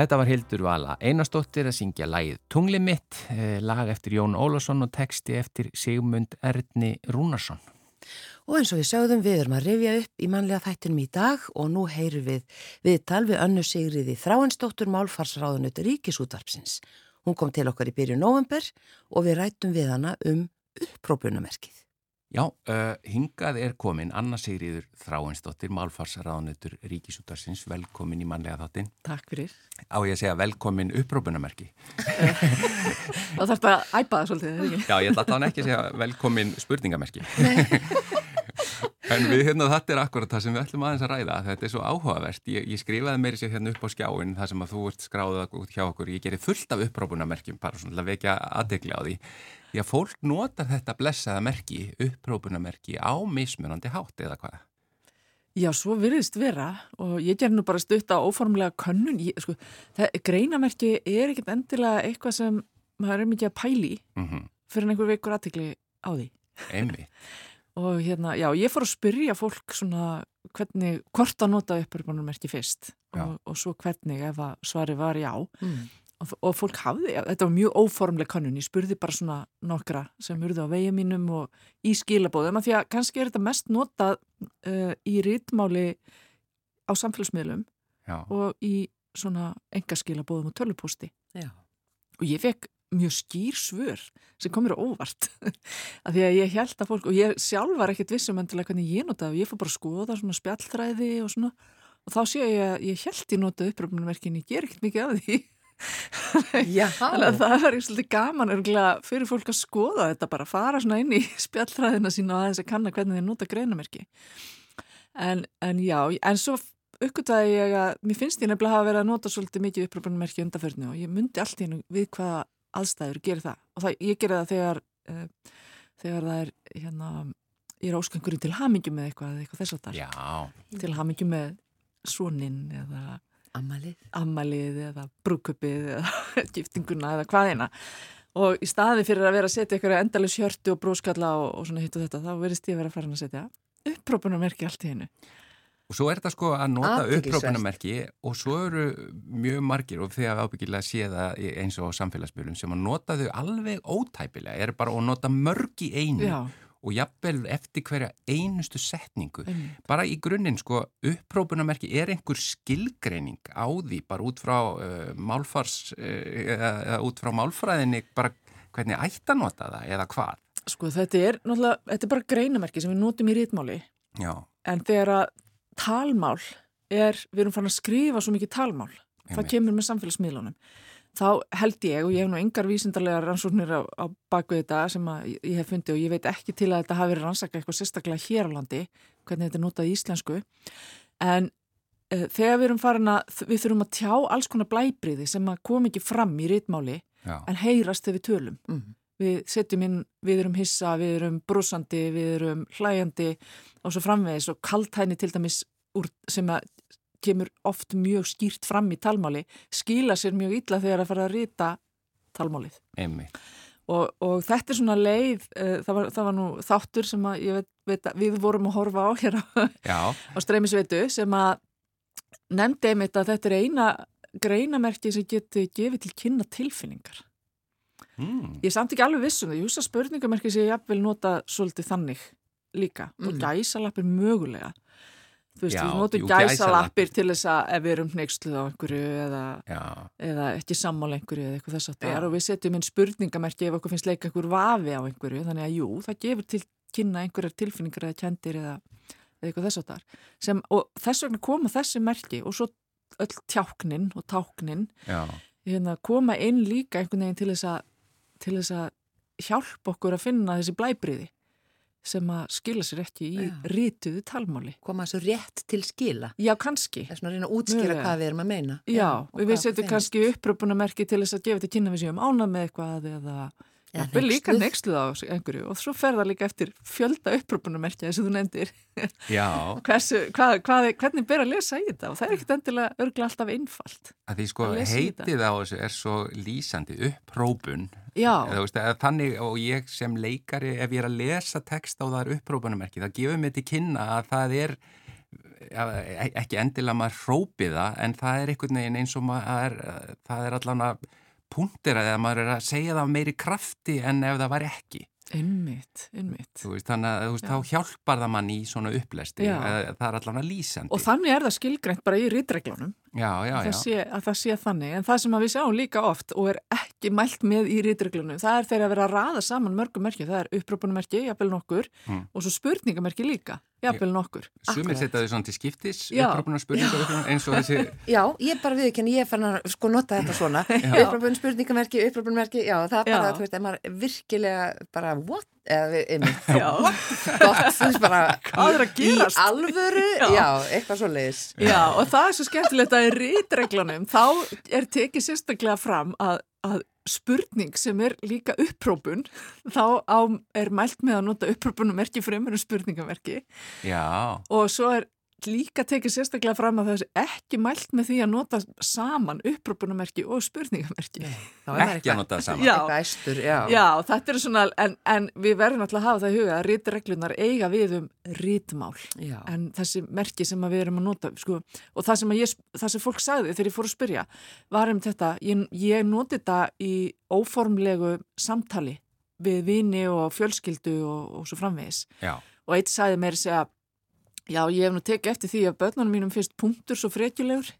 Þetta var Hildur Vala Einarsdóttir að syngja lagið Tunglið mitt, eh, lag eftir Jón Ólafsson og texti eftir Sigmund Erni Rúnarsson. Og eins og við sögðum við erum að rifja upp í mannlega þættinum í dag og nú heyrum við viðtal við önnu Sigriði Þráinsdóttur Málfarsráðunut Ríkisútvarpsins. Hún kom til okkar í byrju november og við rættum við hana um upprópunamerkið. Já, uh, hingað er komin Anna Sigriður Þráinsdóttir, Málfarsráðunutur Ríkisútarsins, velkomin í mannlega þáttin. Takk fyrir. Á ég að segja velkomin upprópunamerki. Það þarf bara að æpa það svolítið, eða ekki? Já, ég ætla allan ekki að segja velkomin spurningamerki. en við hérna, þetta er akkurat það sem við ætlum aðeins að ræða. Þetta er svo áhugavert. Ég, ég skrifaði meiri sér hérna upp á skjáin það sem að þú ert skráðið út hjá okkur. Ég gerir fullt af upprópunamerkjum, bara svona til að vekja aðdegli á því. Því að fólk notar þetta blessaða merki, upprópunamerki á mismunandi hátt eða hvað? Já, svo virðist vera og ég ger nú bara stutt á óformlega könnun. Ég, sko, það, greinamerki er ekkert endilega eitthvað sem maður er mikið að pæli Mm fyrir en einhver veikur aðtikli á því. Einmi. Og hérna, já, ég fór að spyrja fólk svona hvernig, hvort að nota upprunamerki fyrst Já. og, og svo hvernig ef að svari var já. Mm. Og, og fólk hafði, þetta var mjög óformleg könnun, ég spurði bara svona nokkra sem urðu á vegi mínum og í skilabóðum, af því að kannski er þetta mest notað uh, í rítmáli á samfélagsmiðlum Já. og í svona engaskilabóðum og tölupústi. Já. Og ég fekk mjög skýr svör sem komir á óvart. Af því að ég held að fólk og ég sjálf var ekkert vissum endilega hvernig ég notaði og ég fór bara að skoða svona spjallþræði og svona og þá sé ég að ég held ég notaði uppröfnumverkin ég ger ekkert mikið af því. Þannig að það er svolítið gaman fyrir fólk að skoða þetta bara fara svona inn í spjallþræðina sína og aðeins að kanna hvernig þeir nota greinamerki en, en já, en svo uppgötaði ég að mér finnst ég nefnilega hafa verið að nota svolítið mikið uppröfnumverki undarförnu og ég myndi allt í hennu við hvaða aðstæður gerir það. Og það, ég gerir það þegar uh, þegar það er hérna, ég er óskangurinn til hamingjum með eitthvað eitthvað þess að þar Já, til hamingjum með svonin eða Ammalið. ammalið eða brúkupið eða giftinguna eða hvað eina. Og í staði fyrir að vera að setja eitthvað endalega sjörtu og bróskalla og, og svona hitt og þetta þá verðist ég að vera að fara að setja upprópunarmerki allt í hennu Og svo er þetta sko að nota upprópunamerki og svo eru mjög margir og þegar ábyggilega sé það eins og samfélagsbyrjum sem að nota þau alveg ótæpilega, er bara að nota mörg í einu Já, og jafnvel eftir hverja einustu setningu. einmitt. Bara í grunninn sko, upprópunamerki er einhver skilgreining á því bara út frá uh, málfars, uh, út frá málfræðinni bara hvernig ætti að nota það eða hvað. Sko þetta er náttúrulega, þetta er bara greinamerki sem við notum í rítmáli Já, en þegar að talmál er, við erum farin að skrifa svo mikið talmál, það Einmitt. kemur með samfélagsmiðlunum þá held ég og ég hef nú engar vísindarlega rannsóknir á, á baku þetta sem að ég- hef fundið og ég veit ekki til að þetta hafi verið rannsaka eitthvað sérstaklega hér á landi hvernig þetta er notað í íslensku en uh, þegar við erum farin að við þurfum að tjá alls konar blæbriði sem að kom ekki fram í rítmáli já, en heyrast þegar við tölum Mhm. við setjum inn, við erum hissa við erum brúsandi, við erum hlæjandi og svo framvegis og kaltæni til dæmis úr, sem að kemur oft mjög skýrt fram í talmáli skila sér mjög illa þegar að fara að rita talmálið og, og þetta er svona leið uh, það, var, það var nú þáttur sem að ég veit, veit að við vorum að horfa á hér á, á streymisveitu sem að nefndi einmitt að þetta er eina greinamerki sem geti gefið til kynna tilfinningar mm. Ég er samt ekki alveg vissum það, ég hugsa spurningamerki sem ég jafnvel nota svolítið þannig líka og Mm. gæsalappir mögulega. Þú veist, við notum gæsalappir gæsalappir. til þess að ef við erum hneiksluð á einhverju eða, eða ekki sammála einhverju eða eitthvað þess að það er og við setjum inn spurningamerki ef okkur finnst leika einhver vafi á einhverju. Þannig að jú, það gefur til kynna einhverjar tilfinningar eða kendir eða, eða eitthvað þess að það sem, og þess vegna koma þessi merki og svo öll tjáknin og táknin hérna, koma inn líka einhvern veginn til þess að til þess að hjálpa okkur að finna þessi blæbriði sem að skila sér ekki í Já. rítuðu talmáli. Koma þessu rétt til skila. Já, kannski. Það er svona að reyna að útskýra Mögulega. hvað við erum að meina. Já, og við setjum kannski uppröpunamerki til þess að gefa þetta kynna við séum ánað með eitthvað eða Eða við líka nexluð á einhverju og svo fer það líka eftir fjölda uppröpunamerki eins og þú nefndir. já. Hversu, hvað, hvað, hvernig ber að lesa í þetta og það er ekkit endilega örgla alltaf einfalt. Að því sko Að heitið á þessu er svo lýsandi upprópun Já, þannig og ég sem leikari ef ég er að lesa text á það er upprópunumerki það gefur mig til kynna að það er e- ekki endilega maður hrópið það en það er einhvern veginn eins og maður það er allan að punktir að maður er að segja það meiri krafti en ef það var ekki einmitt, einmitt. Veist, þannig að veist, þá hjálpar það mann í svona upplesti eða, það er allan að lýsandi Og þannig er það skilgreint bara í rítreglunum. Já, já, að já, það, sé, að það sé þannig en það sem við sjáum líka oft og er ekki mælt með í rítreglunum það er þegar að vera að raða saman mörgum merki það er upprópunumerki, jafnvel nokkur Mm. og svo spurningamerki líka, jafnvel nokkur sumir setja þau svona til skiptis upprópunar spurningar eins og þessi Já, ég bara viðkenni, ég fann að sko nota þetta svona. Uppröfun spurningamerki, uppröfunmerki, já, það er bara, Já. þú veist, ef maður virkilega bara, what? Eða við, einmitt, Já. gott, þú veist bara, Hvað er að gerast? Í alvöru, Já. já, eitthvað svo leiðis. Já, og það er svo skemmtilegt að í rítreglunum þá er tekið sérstaklega fram að, að spurning sem er líka upprópun þá á, er mælt með að nota upprópunumerki fremur en spurningamerki já, og svo er líka tekið sérstaklega fram að það er ekki mælt með því að nota saman upprópunumerki og spurningamerki. Þá er maður ekki að nota það saman Já. Æstur, já. Já, þetta er svona, en, en við verðum alltaf að hafa það í huga að rítreglunar eiga við um rítmál. Já. En þessi merki sem að við erum að nota, sko, og það sem, að ég, það sem fólk sagði þegar ég fór að spyrja, var um þetta, ég, ég noti þetta í óformlegu samtali við vini og fjölskyldu og, og svo framvegis. já, Og eitt sagði mér að segja, já, ég hef nú tekið eftir því að börnunum mínum finnst punktur svo frekjulegur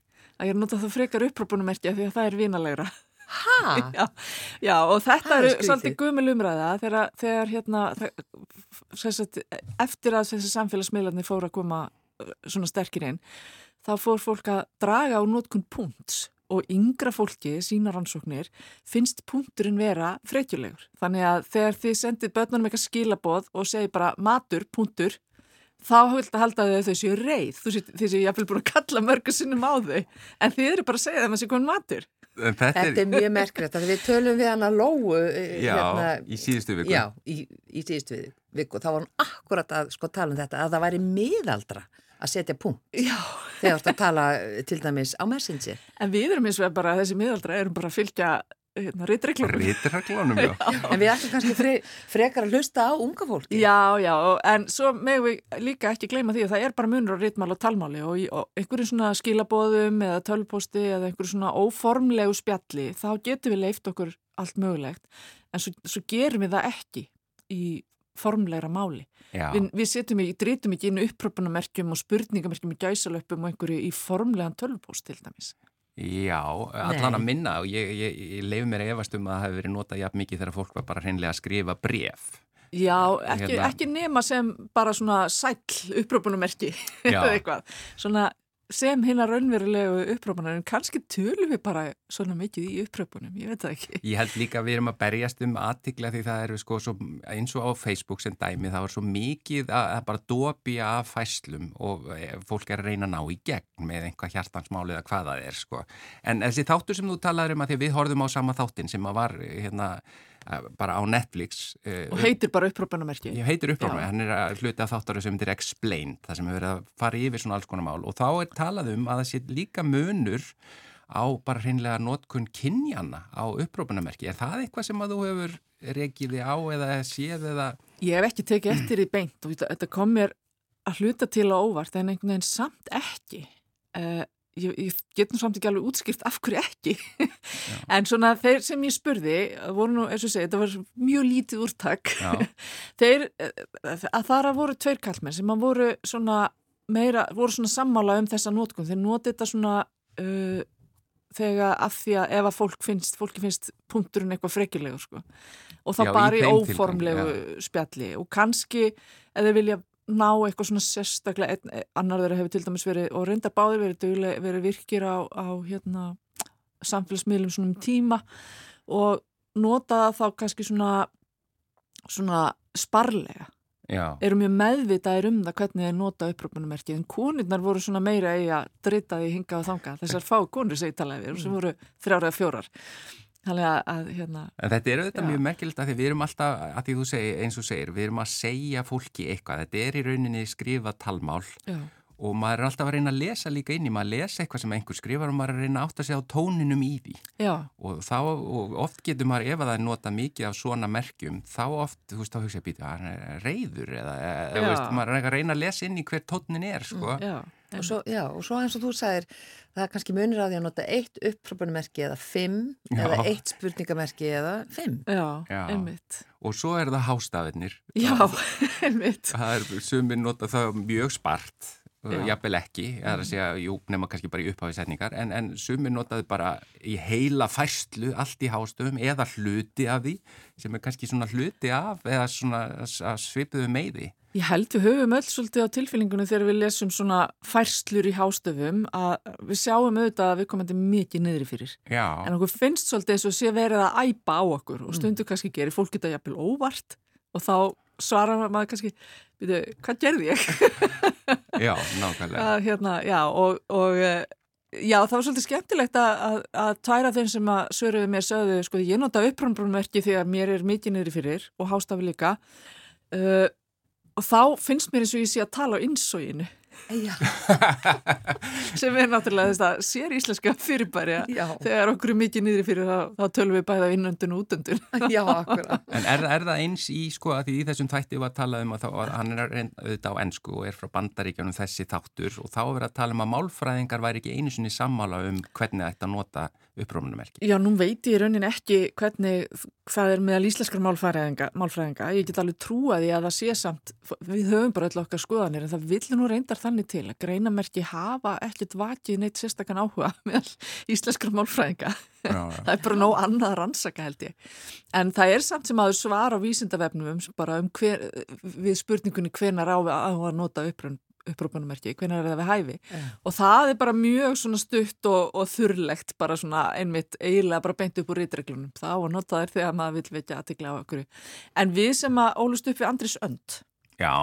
að ég er notað það frekar upprópunumerkja því að það er vinalegra. Ha? Já, já, og þetta Það er svolítið gumil umræða þegar, þegar hérna, sagt, eftir að þessi samfélagsmiðlarnir fóru að koma uh, svona sterkir inn, þá fór fólk að draga á nótkun punkts og yngra fólki, sína rannsóknir, finnst punkturinn vera frekjulegur. Þannig að þegar þið sendið börnunum eitthvað skilaboð og segir bara matur, punktur, þá höfðu að halda þau að þau séu reið. Þú séu, jafnvel búin að kalla mörgu sinnum á þau, en þið eru bara að segja þeim að séu komin matur. Þetta Þetta er, er mjög að við tölum við hana Lóu eh, já, hérna, í síðustu viku Já, í, í síðustu viku. Þá var hún akkurat að sko tala um þetta, að það væri miðaldra að setja punkt Já. þegar þú ert að tala eh, til dæmis á Messenger. En við erum eins og bara, þessi miðaldra erum bara að fylgja hérna. Ritreglunum, já. En við ætlum kannski fre frekar að hlusta á unga fólki. Já, já, en svo megum við líka ekki gleyma því að það er bara munur á ritmál og talmáli og, í, og einhverju svona skilabóðum eða tölposti eða einhverju svona óformlegu spjalli, þá getum við leift okkur allt mögulegt, en svo, svo gerum við það ekki í formlegra máli. já. Við, við setjum ekki, drítum ekki inn uppröpunamerkjum og spurningamerkjum í gæsalöpum og einhverju í formlegan tölpost til dæmis. Já, allan að minna og ég, ég, ég leif mér að efast um að það hefur verið notað jafn mikið þegar fólk var bara hreinlega að skrifa bref. Já, ekki, Hérna- ekki nema sem bara svona sæll uppröpunumerki Já. eða eitthvað. Svona sem hinna raunverulegu uppröpunar en kannski tölum við bara svona mikið í uppröpunum, ég veit það ekki. Ég held líka að við erum að berjast um aðtikla því það eru sko svo, eins og á Facebook sem dæmi, það var svo mikið að, að bara dopja af fæslum og eh, fólk er að reyna að ná í gegn með einhvað hjartansmáli eða hvað það er sko. En þessi þáttur sem þú talaður um að því við horfum á sama þáttin sem að var hérna bara á Netflix eh, Og heitir bara uppröpunumerki. Ég heitir Já. hann er að hluti af þáttaröð sem er Explained, það sem hefur verið að fara yfir svona alls konar mál og þá er talað um að það sé líka munur á bara hreinlega notkun kynjana á upprópunamerki. Er það eitthvað sem að þú hefur rekið þig á eða séð eða... Ég hef ekki tekið eftir í beint og þetta- þetta kom mér að hluta til á óvart en einhvern veginn samt ekki. Uh, ég, ég get nú samt ekki alveg útskýrt af hverju ekki. en svona þeir sem ég spurði, voru nú, eins og segi, þetta var mjög lítið úrtak. Þeir, eh, að þar að voru tveir kallmenn sem að voru svona meira, voru svona sammála um þessa nótkun. Þeir noti þetta svona... Uh, þegar af því að ef að fólk finnst, fólki finnst punkturinn eitthvað frekilegur sko. og þá Já, bara í óformlegu spjalli og kannski þeir vilja ná eitthvað svona sérstaklega einn, annar þeirra hefur til dæmis verið og reyndar báðir verið, dugleg, verið virkir á, á hérna, samfélagsmiðlum svona um tíma og nota það þá kannski svona svona sparlega. Já, eru mjög meðvitaðir um það hvernig þeir nota upprópunumerkið en konurnar voru svona meira í að drita því hingað og þanga þessar fá konur segi talaði við sem voru þrjára eða fjórar að, að hérna en þetta er auðvitað Já. mjög merkilegt að því við erum alltaf, að því þú segir, eins og segir, við erum að segja fólki eitthvað. Þetta er í rauninni skrifa talmál já, og maður er alltaf að reyna að lesa líka inn í, maður lesa eitthvað sem einhver skrifar og maður er að reyna að átta sig á tóninum í því. já, og þá, og oft getur maður ef að það er nota mikið af svona merkjum þá oft, þú veist, þá hugsa ég býta hann er reyður eða, eða veist, maður er að reyna að lesa inn í hver tónin er sko. Og svo, já, og svo eins og þú sagðir, það er kannski munir að því að nota eitt upprópunumerki eða fimm Já. eða eitt spurningamerki eða fimm. já, Já. einmitt og svo er það hástafinnir já, einmitt það er sumir nota það mjög spart jafnvel ekki, það er að segja, jú, nema kannski bara í upphafi setningar, en, en sumir notaði bara í heila færslu allt í hástöfum eða hluti af því sem er kannski svona hluti af eða svona svipuðu meiði Ég held við höfum öll svolítið á tilfinningunum þegar við lesum svona færslur í hástöfum að við sjáum auðvitað að við komandi mikið niðri fyrir. Já, En okkur finnst svolítið eins og sé verið að æpa á okkur og stundu kannski gerir fólk þetta jafnvel óvart og þá svarar maður kannski, byrju, hvað gerði ég? já, nákvæmlega að, hérna, já, og, og eh, já, það var svolítið skemmtilegt að, að, að tæra þeim sem að svöruðu mér sögðu, sko, ég nota upprömbrunmerki því að mér er mikið niðri fyrir og hástafi líka uh, og þá finnst mér eins og ég sé að tala á innsóginu Já, sem er náttúrulega þess að sér íslenska fyrirbæri þegar okkur er mikið niðri fyrir þá, þá tölum við bæða innöndun og útöndun. Já, akkurat. En er, er það eins í, sko, að því í þessum þætti var að tala um að, þá, að hann er auðvitað á ennsku og er frá bandaríkjanum þessi þáttur og þá er verið að tala um að málfræðingar væri ekki einu sinni sammála um hvernig þetta nota upprómunumerki. Já, nú veit ég í raunin ekki hvernig það er meðal íslenskar málfræðinga, málfræðinga. Ég get alveg trúa því að það sé samt, við höfum bara öll okkar skoðanir en það vill nú reyndar þannig til að greinamerki hafa ekkert vakið neitt sérstakann áhuga meðal íslenskar málfræðinga. Já, já. það er bara nóg annað að rannsaka held ég. En það er samt sem aður svar á vísindavefnum um, bara um hver, við spurningunni við á að nota upprönd upprópunumerki, hvernig er það við hæfi? Já. og það er bara mjög svona stutt og, og þurrlegt bara svona einmitt eiginlega bara beint upp úr rítreglunum það á að nota þær þegar maður vil vekja aðtikla á okkur en við sem að ólust upp við Andris Önd Já,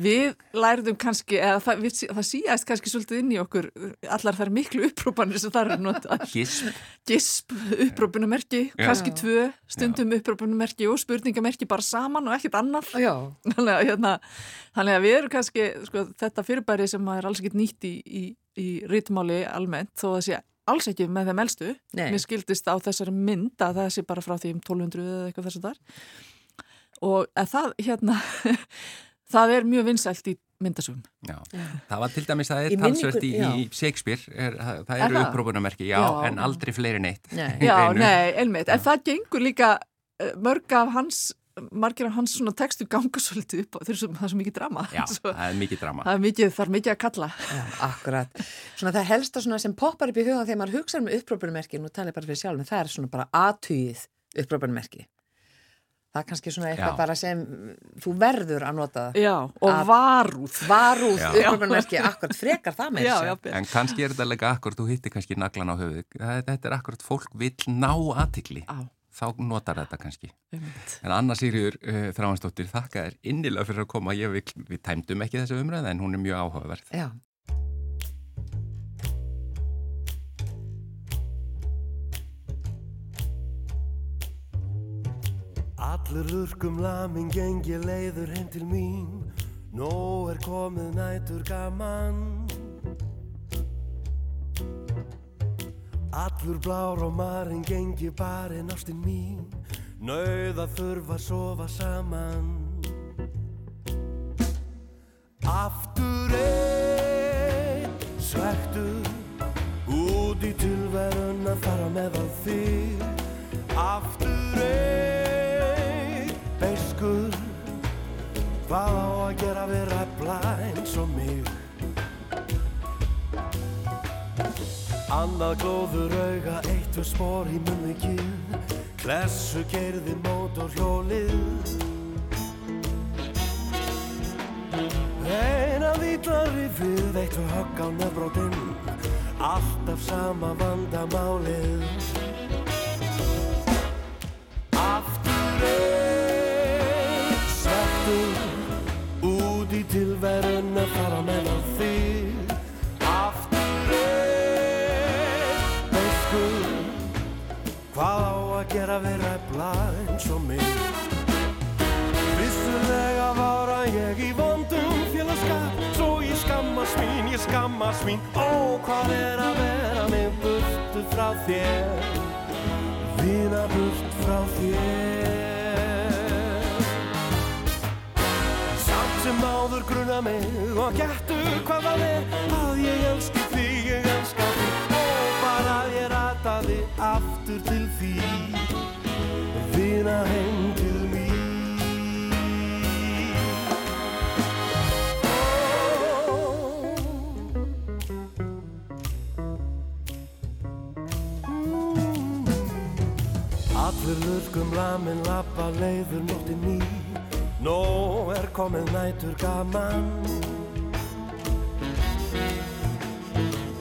við lærðum kannski, eða það, við, það síast kannski svolítið inn í okkur allar þær miklu upprópanir sem það er notað. Gisp. Gisp, upprópunumerki, kannski tvö, stundum upprópunumerki og spurningamerki bara saman og ekkert annar. Já. Þannig að, hérna, þannig að við erum kannski, sko, þetta fyrirbæri sem er alls ekkert nýtt í, í, í ritmáli almennt, þó að sé alls ekki með þeim elstu. Nei. Mér skildist á þessari mynd að það sé bara frá því um 1200 eða eitthvað þess að þar. Og að það, hérna, það er mjög vinsælt í myndasögum. Já. Það var til dæmis, það er talsvert í, í Shakespeare, er, það, það Er eru það? upprópunamerki, já, Já. en aldrei fleiri neitt. Nei. Já, nei, einmitt. En það gengur líka uh, mörg af hans, margir af hans svona textu ganga svolítið upp á, svo, það er svo mikið drama. Já, Svo, það er mikið drama. það er mikið, það er mikið að kalla. Já, akkurat. Svona það helsta svona sem poppar upp í hugan þegar maður hugsa um upprópunumerki, nú tala ég bara fyrir sjálfum, það er svona bara aðtugið upprópunumerki. Það er kannski svona eitthvað Já. bara sem þú verður að nota það. Já, og Að- varúð. Varúð Já. upprópunumerki, akkurat frekar það með þessu. En kannski er þetta líka akkurat, þú hittir kannski naglan á höfuð. Þetta er akkurat, fólk vill ná aðtikli. Á, Þá notar þetta kannski. einmitt. En Anna Sigriður uh, Þráhansdóttir, þakka þér innilega fyrir að koma. Ég vil, við tæmdum ekki þessu umræða en hún er mjög áhugaverð. Já. Allur urkum lamin gengi leiður heim til mín. Nó er komið nætur gaman. Allur blár og marinn gengi barinn ástinn mín. Nauða þurfa að sofa saman. Aftur einn svektur Út í tilverun að fara með á þig. Aftur einn beiskur Hvað á að gera við ræfla eins og mig? Annað glóður auga, eitt við spór í munnvikið Klessu keirði mótor hjólið. Eina vítari við eitt við högg á nefbrótinn Alltaf sama vandamálið Tilverun að fara með á þig. Aftur einn Beiskur Hvað á að gera við ræfla eins og mig Vissulega var að ég í vondum félagskap Svo ég skammast mín, ég skammast mín. Ó, hvað er að vera mig burtu frá þér? Vina burt frá þér sem áður gruna mig og gættu hvað það er Að ég elski þig, ég elska þig. Ó, bara ég rataði aftur til því Vina heim til mín. Allir lurkum lamin lappa leiður nótti ný Nó er komið nætur gaman.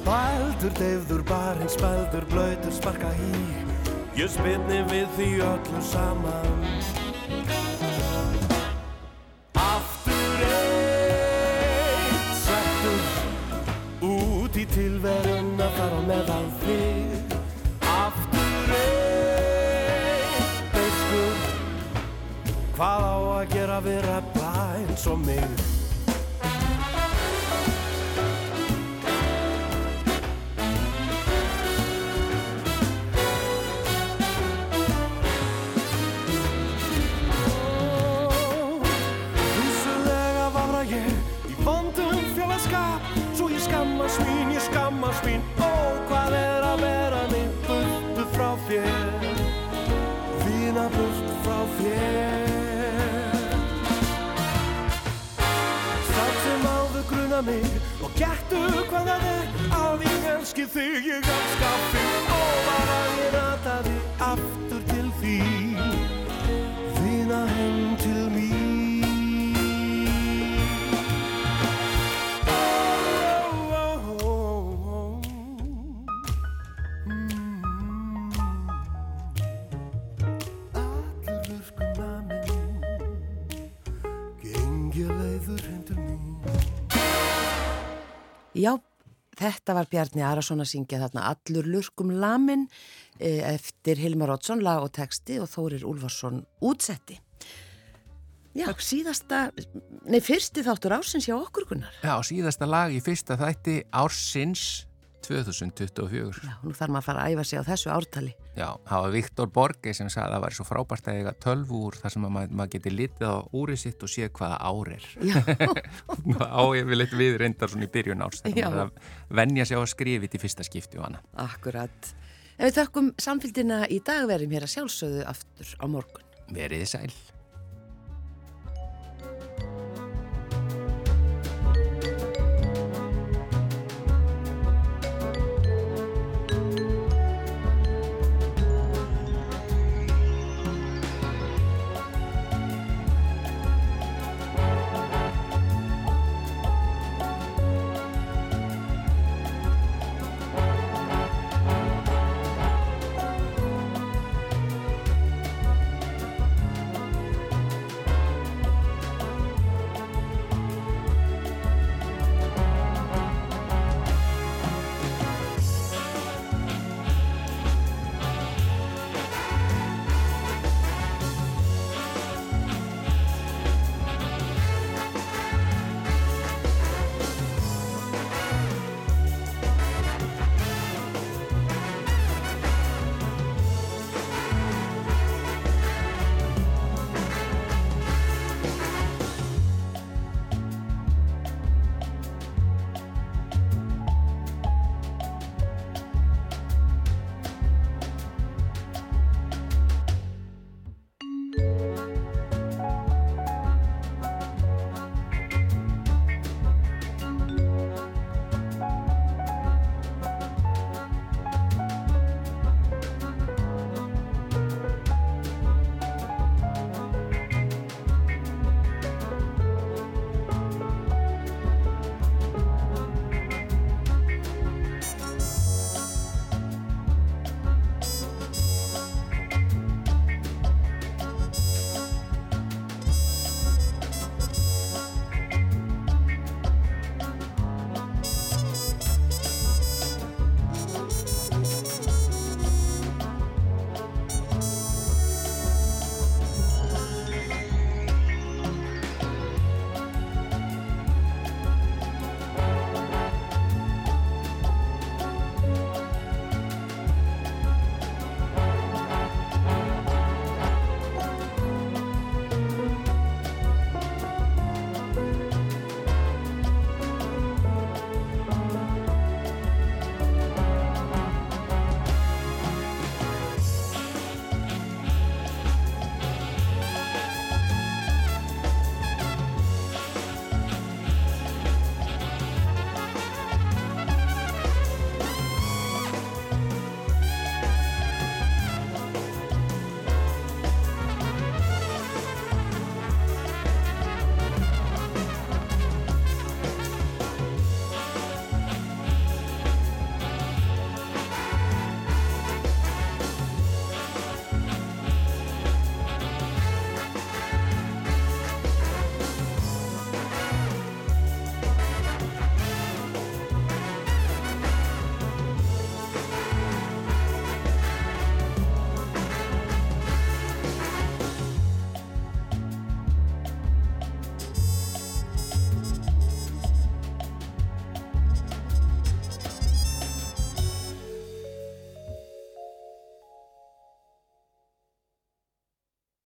Bældur, deyfður, barinn, spældur, blöytur, sparka í. Ég spinni við því öllu saman að ræfla eins og mig þetta var Bjarni Arason að syngja þarna Allur lurkum lamin e, eftir Hilmar Oddsson lag og texti og Þórir Úlfarsson útsetti. Já, síðasta, nei fyrsti þáttur ásins hjá okkur kunnar. Já, síðasta lag í fyrsta þætti ársins 2024. Já, nú þarf maður að fara að æfa sig á þessu ártali. Já, það var Viktor Borge sem sagði að það var svo frábært að eiga tölvúr þar sem maður, maður geti litið á úrið sitt og séð hvaða ár er. Já. á yfirleitt við reyndar svona í byrjun árs er að venja sig á að skrifa til fyrsta skipti og hana. Akkurat. En við þökkum samfélgina í dag verðum hér að sjálfsögðu aftur á morgun. Verið sæl.